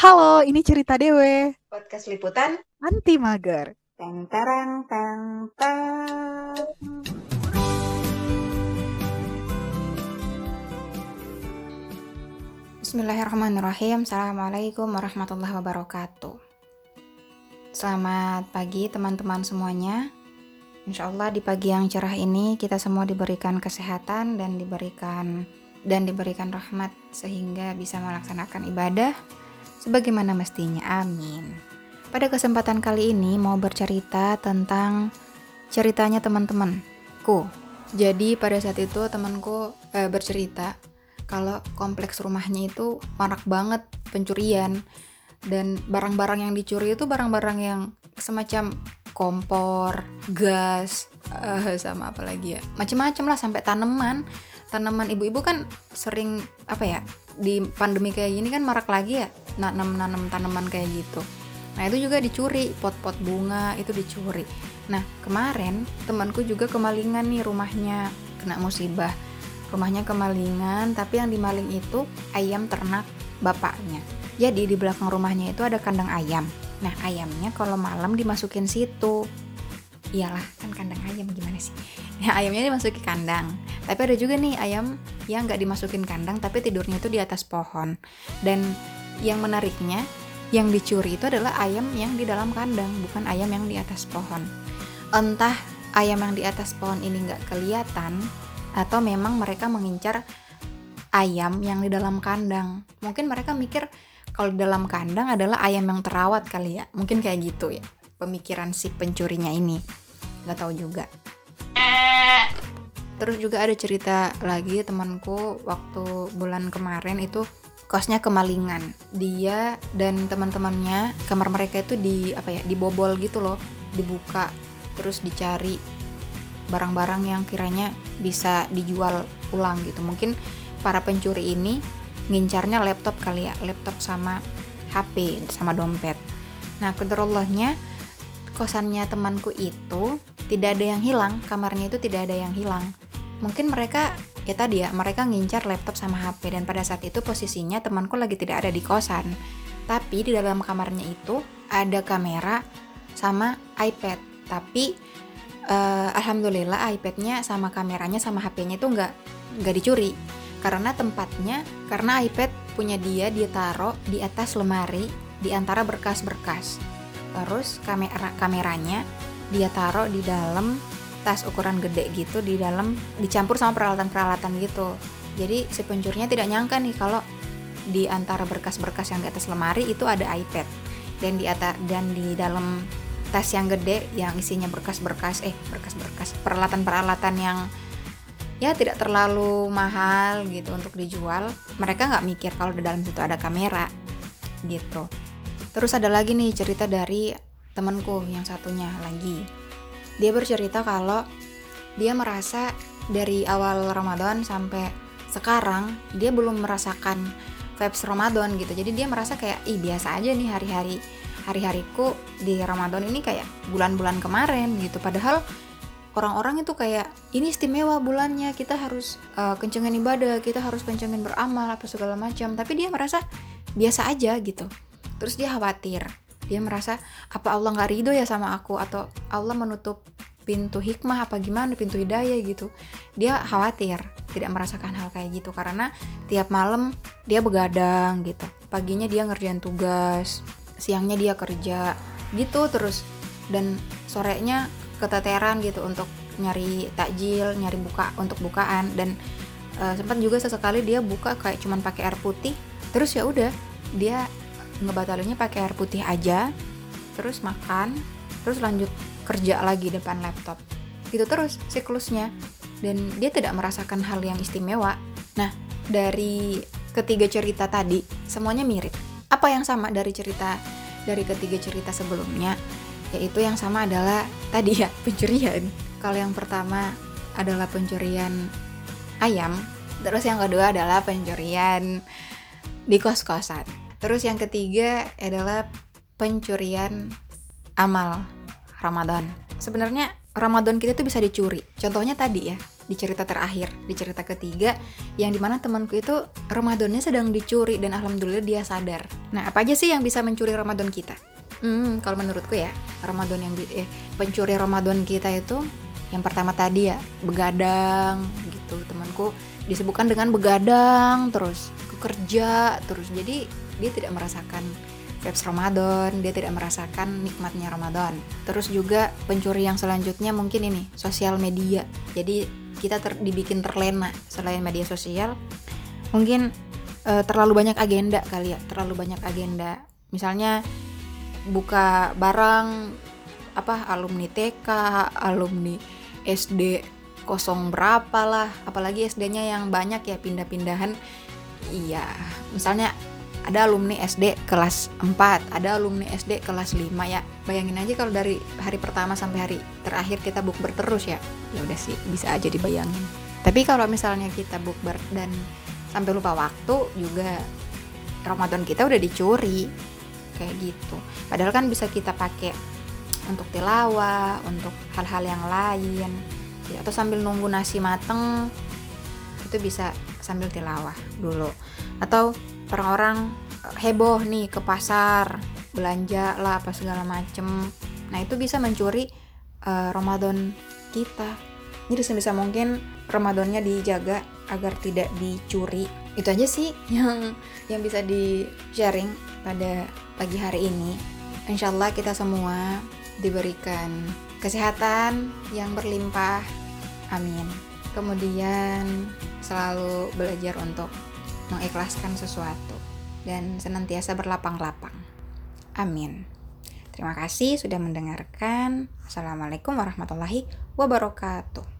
Halo, ini cerita Dewe. Podcast liputan Anti mager. Teng tereng teng teng. Bismillahirrahmanirrahim. Assalamualaikum warahmatullahi wabarakatuh. Selamat pagi teman-teman semuanya. Insya Allah di pagi yang cerah ini kita semua diberikan kesehatan dan diberikan dan diberikan rahmat sehingga bisa melaksanakan ibadah sebagaimana mestinya. Amin. Pada kesempatan kali ini mau bercerita tentang ceritanya teman-temanku. Jadi pada saat itu temanku eh, bercerita kalau kompleks rumahnya itu marak banget pencurian dan barang-barang yang dicuri itu barang-barang yang semacam kompor, gas, uh, sama apa lagi ya, macam-macam lah sampai tanaman. Tanaman ibu-ibu kan sering apa ya di pandemi kayak gini kan marak lagi ya nanam-nanam tanaman kayak gitu. Nah itu juga dicuri, pot-pot bunga itu dicuri. Nah kemarin temanku juga kemalingan nih rumahnya kena musibah. Rumahnya kemalingan, tapi yang dimaling itu ayam ternak bapaknya. Jadi di belakang rumahnya itu ada kandang ayam. Nah ayamnya kalau malam dimasukin situ. Iyalah kan kandang ayam gimana sih? Nah ayamnya dimasukin kandang. Tapi ada juga nih ayam yang nggak dimasukin kandang tapi tidurnya itu di atas pohon. Dan yang menariknya yang dicuri itu adalah ayam yang di dalam kandang bukan ayam yang di atas pohon. Entah ayam yang di atas pohon ini nggak kelihatan atau memang mereka mengincar ayam yang di dalam kandang. Mungkin mereka mikir kalau di dalam kandang adalah ayam yang terawat kali ya. Mungkin kayak gitu ya pemikiran si pencurinya ini. Nggak tahu juga. Terus juga ada cerita lagi temanku waktu bulan kemarin itu kosnya kemalingan. Dia dan teman-temannya kamar mereka itu di apa ya dibobol gitu loh. Dibuka terus dicari barang-barang yang kiranya bisa dijual ulang gitu. Mungkin para pencuri ini ngincarnya laptop kali ya laptop sama HP sama dompet. Nah kedarallahnya kosannya temanku itu tidak ada yang hilang, kamarnya itu tidak ada yang hilang. Mungkin mereka ya tadi ya, mereka ngincar laptop sama HP dan pada saat itu posisinya temanku lagi tidak ada di kosan. Tapi di dalam kamarnya itu ada kamera sama iPad. Tapi uh, alhamdulillah iPadnya sama kameranya sama HP-nya itu nggak nggak dicuri karena tempatnya karena iPad punya dia dia taruh di atas lemari di antara berkas-berkas terus kamera kameranya dia taruh di dalam tas ukuran gede gitu di dalam dicampur sama peralatan-peralatan gitu. Jadi si pencurinya tidak nyangka nih kalau di antara berkas-berkas yang di atas lemari itu ada iPad. Dan di atas dan di dalam tas yang gede yang isinya berkas-berkas eh berkas-berkas peralatan-peralatan yang ya tidak terlalu mahal gitu untuk dijual mereka nggak mikir kalau di dalam situ ada kamera gitu Terus ada lagi nih cerita dari temanku yang satunya lagi. Dia bercerita kalau dia merasa dari awal Ramadan sampai sekarang dia belum merasakan vibes Ramadan gitu. Jadi dia merasa kayak ih biasa aja nih hari-hari hari-hariku di Ramadan ini kayak bulan-bulan kemarin gitu. Padahal orang-orang itu kayak ini istimewa bulannya kita harus uh, kencengin ibadah kita harus kencengin beramal apa segala macam tapi dia merasa biasa aja gitu terus dia khawatir. Dia merasa apa Allah nggak ridho ya sama aku? Atau Allah menutup pintu hikmah apa gimana pintu hidayah gitu? Dia khawatir tidak merasakan hal kayak gitu. Karena tiap malam dia begadang gitu. Paginya dia ngerjain tugas siangnya dia kerja gitu terus. Dan sorenya keteteran gitu untuk nyari takjil nyari buka untuk bukaan. Dan uh, sempat juga sesekali dia buka kayak cuman pakai air putih. Terus ya udah dia ngebatalinnya pakai air putih aja terus makan terus lanjut kerja lagi depan laptop. Gitu terus siklusnya. Dan dia tidak merasakan hal yang istimewa. Nah dari ketiga cerita tadi semuanya mirip. Apa yang sama dari cerita dari ketiga cerita sebelumnya? Yaitu yang sama adalah tadi ya pencurian. Kalau yang pertama adalah pencurian ayam terus yang kedua adalah pencurian di kos-kosan Terus yang ketiga adalah pencurian amal Ramadan. Sebenarnya Ramadan kita itu bisa dicuri. Contohnya tadi ya, di cerita terakhir di cerita ketiga yang di mana temanku itu Ramadannya sedang dicuri dan alhamdulillah dia sadar nah apa aja sih yang bisa mencuri Ramadan kita hmm kalau menurutku ya Ramadan yang eh pencuri Ramadan kita itu yang pertama tadi ya begadang gitu temanku disebutkan dengan begadang terus kerja terus jadi dia tidak merasakan vibes Ramadan, dia tidak merasakan nikmatnya Ramadan. Terus juga pencuri yang selanjutnya mungkin ini sosial media. Jadi kita ter, dibikin terlena selain media sosial, mungkin e, terlalu banyak agenda kali ya, terlalu banyak agenda. Misalnya buka barang apa alumni TK, alumni SD kosong berapa lah, apalagi SD-nya yang banyak ya pindah-pindahan. Iya, misalnya ada alumni SD kelas 4, ada alumni SD kelas 5 ya. Bayangin aja kalau dari hari pertama sampai hari terakhir kita bukber terus ya. Ya udah sih, bisa aja dibayangin. Tapi kalau misalnya kita bukber dan sampai lupa waktu juga Ramadan kita udah dicuri kayak gitu. Padahal kan bisa kita pakai untuk tilawah, untuk hal-hal yang lain. Ya, atau sambil nunggu nasi mateng itu bisa sambil tilawah dulu. Atau orang-orang heboh nih ke pasar belanja lah apa segala macem. Nah itu bisa mencuri uh, Ramadan kita. Jadi sebisa mungkin Ramadannya dijaga agar tidak dicuri. Itu aja sih yang yang bisa di sharing pada pagi hari ini. Insya Allah kita semua diberikan kesehatan yang berlimpah. Amin. Kemudian selalu belajar untuk mengikhlaskan sesuatu dan senantiasa berlapang-lapang. Amin. Terima kasih sudah mendengarkan. Assalamualaikum warahmatullahi wabarakatuh.